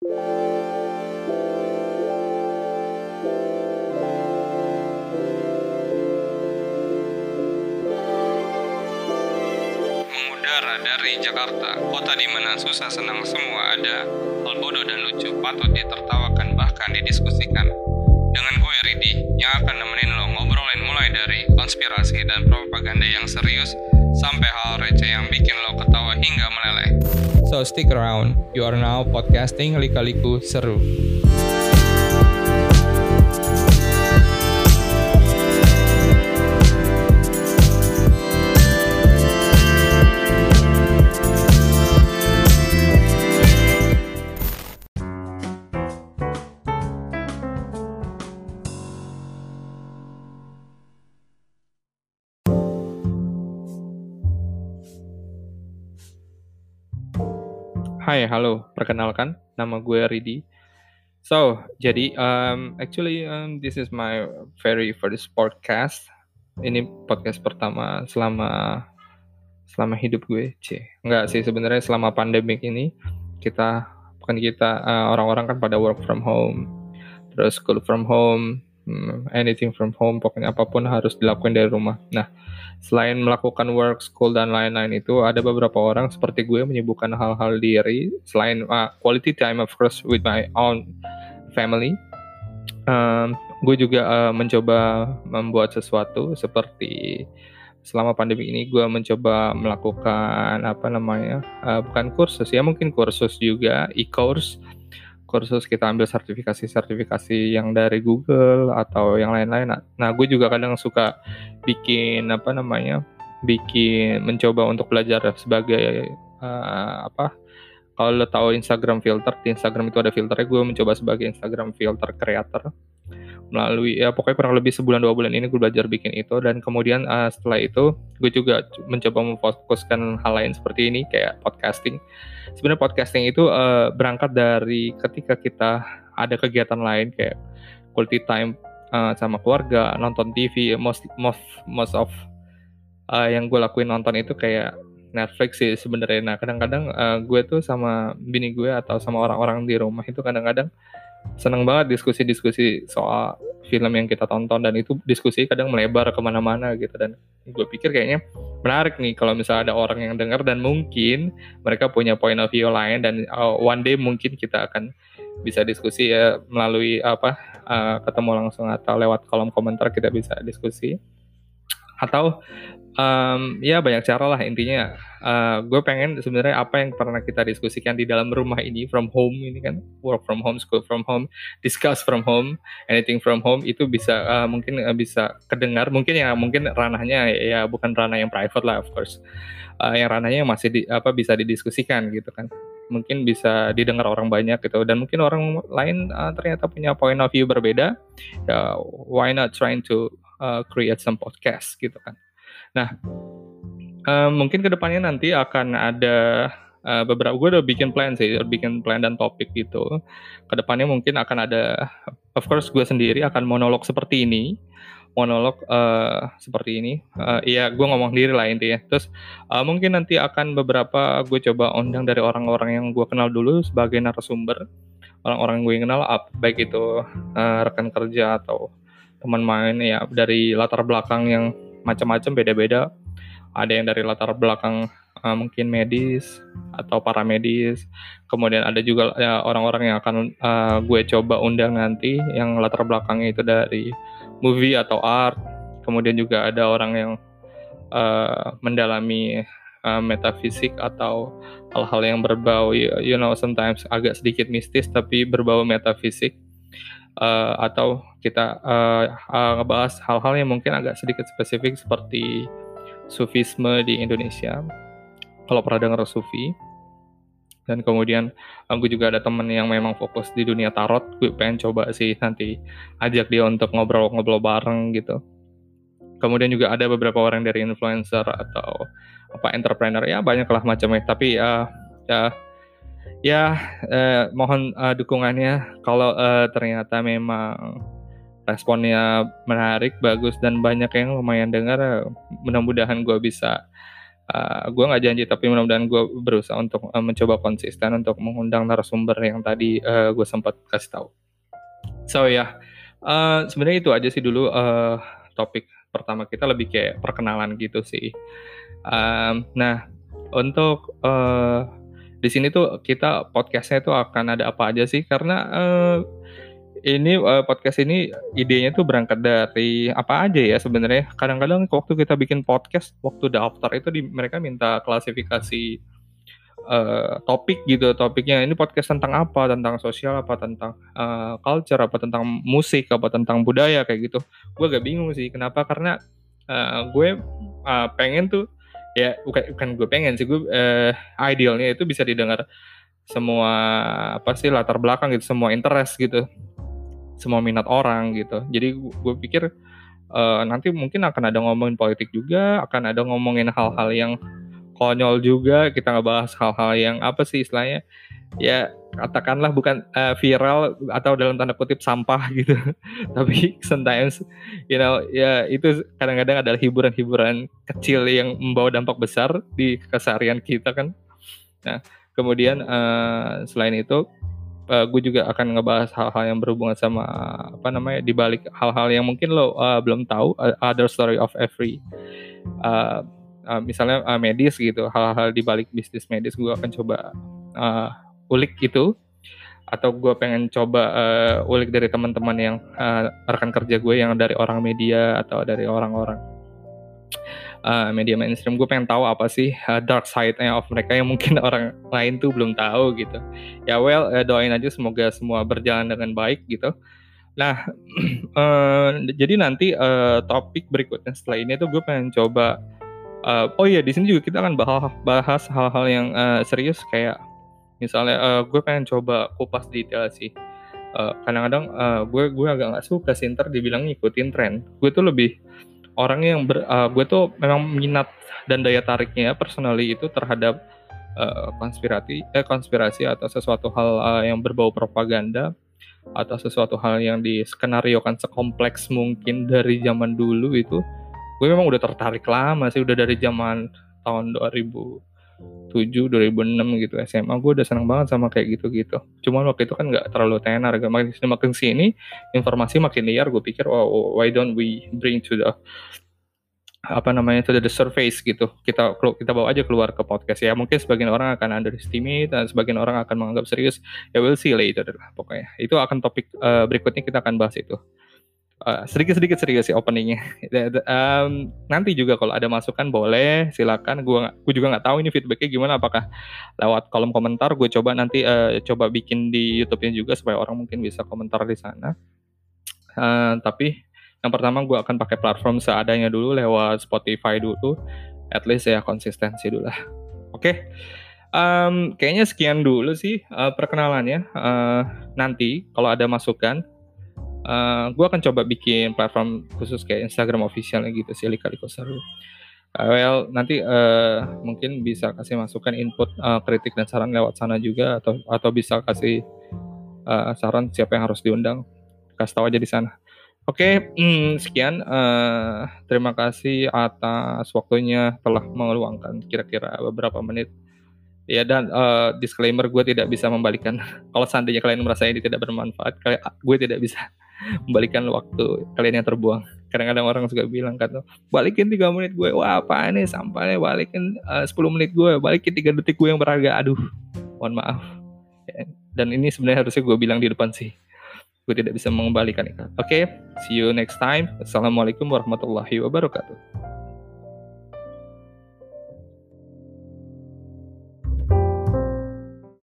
Mengudara dari Jakarta, kota di mana susah senang semua ada, hal bodoh dan lucu patut ditertawakan bahkan didiskusikan. Dengan gue Ridi, yang akan nemenin lo ngobrolin mulai dari konspirasi dan propaganda yang serius, sampai hal receh yang bikin lo ketawa hingga meleleh. So stick around, you are now podcasting Lika-Liku Seru. Hai, halo. Perkenalkan, nama gue Ridi. So, jadi um, actually um, this is my very first podcast. Ini podcast pertama selama selama hidup gue. C. Enggak sih sebenarnya selama pandemik ini kita bukan kita uh, orang-orang kan pada work from home, terus school from home, anything from home, pokoknya apa pun harus dilakukan dari rumah. Nah, Selain melakukan work, school, dan lain-lain itu, ada beberapa orang seperti gue menyibukkan hal-hal diri selain uh, quality time of course with my own family. Um, gue juga uh, mencoba membuat sesuatu seperti selama pandemi ini gue mencoba melakukan apa namanya uh, bukan kursus ya mungkin kursus juga e-course kursus kita ambil sertifikasi-sertifikasi yang dari Google atau yang lain-lain. Nah, nah, gue juga kadang suka bikin apa namanya, bikin mencoba untuk belajar sebagai uh, apa? Kalau lo tahu Instagram filter, di Instagram itu ada filternya. Gue mencoba sebagai Instagram filter creator melalui ya pokoknya kurang lebih sebulan dua bulan ini gue belajar bikin itu. Dan kemudian uh, setelah itu gue juga mencoba memfokuskan hal lain seperti ini kayak podcasting. Sebenarnya podcasting itu uh, berangkat dari ketika kita ada kegiatan lain kayak quality time uh, sama keluarga nonton TV most most most of uh, yang gue lakuin nonton itu kayak Netflix sih sebenarnya. Nah kadang-kadang uh, gue tuh sama bini gue atau sama orang-orang di rumah itu kadang-kadang seneng banget diskusi-diskusi soal film yang kita tonton dan itu diskusi kadang melebar ke mana-mana gitu. Dan gue pikir kayaknya menarik nih kalau misalnya ada orang yang dengar dan mungkin mereka punya point of view lain dan uh, one day mungkin kita akan bisa diskusi ya melalui apa uh, ketemu langsung atau lewat kolom komentar kita bisa diskusi. Atau um, ya banyak cara lah intinya. Uh, gue pengen sebenarnya apa yang pernah kita diskusikan di dalam rumah ini from home ini kan work from home school from home discuss from home anything from home itu bisa uh, mungkin uh, bisa kedengar. Mungkin ya mungkin ranahnya ya bukan ranah yang private lah of course. Uh, yang ranahnya masih di, apa bisa didiskusikan gitu kan. Mungkin bisa didengar orang banyak gitu. Dan mungkin orang lain uh, ternyata punya point of view berbeda. Ya why not trying to uh, create some podcast gitu kan Nah, uh, mungkin ke depannya nanti akan ada uh, beberapa gue udah bikin plan sih, udah bikin plan dan topik gitu. Ke depannya mungkin akan ada, of course gue sendiri akan monolog seperti ini, monolog uh, seperti ini. Uh, iya, gue ngomong sendiri lah intinya. Terus uh, mungkin nanti akan beberapa gue coba undang dari orang-orang yang gue kenal dulu sebagai narasumber, orang-orang yang gue kenal, up, baik itu uh, rekan kerja atau teman main ya dari latar belakang yang macam-macam beda-beda. Ada yang dari latar belakang uh, mungkin medis atau para medis kemudian ada juga ya, orang-orang yang akan uh, gue coba undang nanti yang latar belakangnya itu dari movie atau art. Kemudian juga ada orang yang uh, mendalami uh, metafisik atau hal-hal yang berbau you know sometimes agak sedikit mistis tapi berbau metafisik uh, atau kita uh, uh, ngebahas hal-hal yang mungkin agak sedikit spesifik seperti sufisme di Indonesia. Kalau pernah dengar sufi, dan kemudian aku juga ada temen yang memang fokus di dunia tarot, gue pengen coba sih nanti ajak dia untuk ngobrol-ngobrol bareng gitu. Kemudian juga ada beberapa orang dari influencer atau apa entrepreneur ya banyaklah macamnya. Tapi uh, ya ya eh, mohon uh, dukungannya kalau uh, ternyata memang responnya menarik bagus dan banyak yang lumayan dengar mudah-mudahan gue bisa uh, gue nggak janji tapi mudah-mudahan gue berusaha untuk uh, mencoba konsisten untuk mengundang narasumber yang tadi uh, gue sempat kasih tahu so ya yeah. uh, sebenarnya itu aja sih dulu uh, topik pertama kita lebih kayak perkenalan gitu sih um, nah untuk uh, di sini tuh kita podcastnya tuh akan ada apa aja sih karena uh, ini uh, podcast ini idenya tuh berangkat dari apa aja ya sebenarnya. Kadang-kadang waktu kita bikin podcast, waktu daftar itu di, mereka minta klasifikasi uh, topik gitu. Topiknya ini podcast tentang apa? Tentang sosial apa? Tentang uh, culture apa? Tentang musik apa? Tentang budaya kayak gitu. Gue gak bingung sih. Kenapa? Karena uh, gue uh, pengen tuh ya bukan bukan gue pengen sih gue uh, idealnya itu bisa didengar semua apa sih latar belakang gitu semua interest gitu. Semua minat orang gitu. Jadi gue pikir uh, nanti mungkin akan ada ngomongin politik juga akan ada ngomongin hal-hal yang konyol juga kita ngebahas hal-hal yang apa sih istilahnya. Ya katakanlah bukan uh, viral atau dalam tanda kutip sampah gitu. Tapi sometimes you know ya itu kadang-kadang adalah hiburan-hiburan kecil yang membawa dampak besar di keseharian kita kan. Nah kemudian uh, selain itu uh, gue juga akan ngebahas hal-hal yang berhubungan sama apa namanya di balik hal-hal yang mungkin lo uh, belum tahu uh, other story of every uh, uh, misalnya uh, medis gitu hal-hal di balik bisnis medis gue akan coba uh, ulik itu atau gue pengen coba uh, ulik dari teman-teman yang uh, rekan kerja gue yang dari orang media atau dari orang-orang uh, media mainstream. Gue pengen tahu apa sih uh, dark side-nya of mereka yang mungkin orang lain tuh belum tahu gitu. Ya well uh, doain aja semoga semua berjalan dengan baik gitu. Nah uh, jadi nanti uh, topik berikutnya setelah ini tuh gue pengen coba uh, oh iya di sini juga kita akan bahas bahas hal-hal yang uh, serius kayak misalnya uh, gue pengen coba kupas detail sih. Uh, kadang-kadang uh, gue gue agak nggak suka sih ntar dibilang ngikutin tren. Gue tuh lebih orang yang ber, uh, gue tuh memang minat dan daya tariknya personally itu terhadap uh, konspirasi eh konspirasi atau sesuatu hal uh, yang berbau propaganda atau sesuatu hal yang diskenariokan sekompleks mungkin dari zaman dulu itu gue memang udah tertarik lama sih udah dari zaman tahun 2007 2006 gitu SMA gue udah seneng banget sama kayak gitu-gitu. Cuman waktu itu kan nggak terlalu tenar gak makin sini makin sini informasi makin liar gue pikir oh why don't we bring to the apa namanya itu the surface gitu. Kita kita bawa aja keluar ke podcast. Ya mungkin sebagian orang akan underestimate dan sebagian orang akan menganggap serius. Ya we'll see later lah pokoknya. Itu akan topik uh, berikutnya kita akan bahas itu uh, sedikit-sedikit serius sih openingnya um, nanti juga kalau ada masukan boleh silakan gue gue juga nggak tahu ini feedbacknya gimana apakah lewat kolom komentar gue coba nanti uh, coba bikin di YouTube-nya juga supaya orang mungkin bisa komentar di sana uh, tapi yang pertama gue akan pakai platform seadanya dulu lewat Spotify dulu. At least ya konsistensi dulu lah. Oke. Okay. Um, kayaknya sekian dulu sih uh, perkenalannya. Uh, nanti kalau ada masukan, uh, gue akan coba bikin platform khusus kayak Instagram officialnya gitu sih Lika Seru. Uh, well, nanti uh, mungkin bisa kasih masukan input uh, kritik dan saran lewat sana juga atau atau bisa kasih uh, saran siapa yang harus diundang. Kasih tahu aja di sana. Oke, hmm, sekian. Uh, terima kasih atas waktunya telah mengeluangkan kira-kira beberapa menit. Ya dan uh, disclaimer gue tidak bisa membalikan. Kalau seandainya kalian merasa ini tidak bermanfaat, gue tidak bisa membalikan waktu kalian yang terbuang. Kadang-kadang orang suka bilang kan, balikin tiga menit gue, wah apa ini sampahnya, balikin uh, 10 menit gue, balikin tiga detik gue yang berharga. Aduh, mohon maaf. Dan ini sebenarnya harusnya gue bilang di depan sih gue tidak bisa mengembalikan itu. Oke, okay, see you next time. Assalamualaikum warahmatullahi wabarakatuh.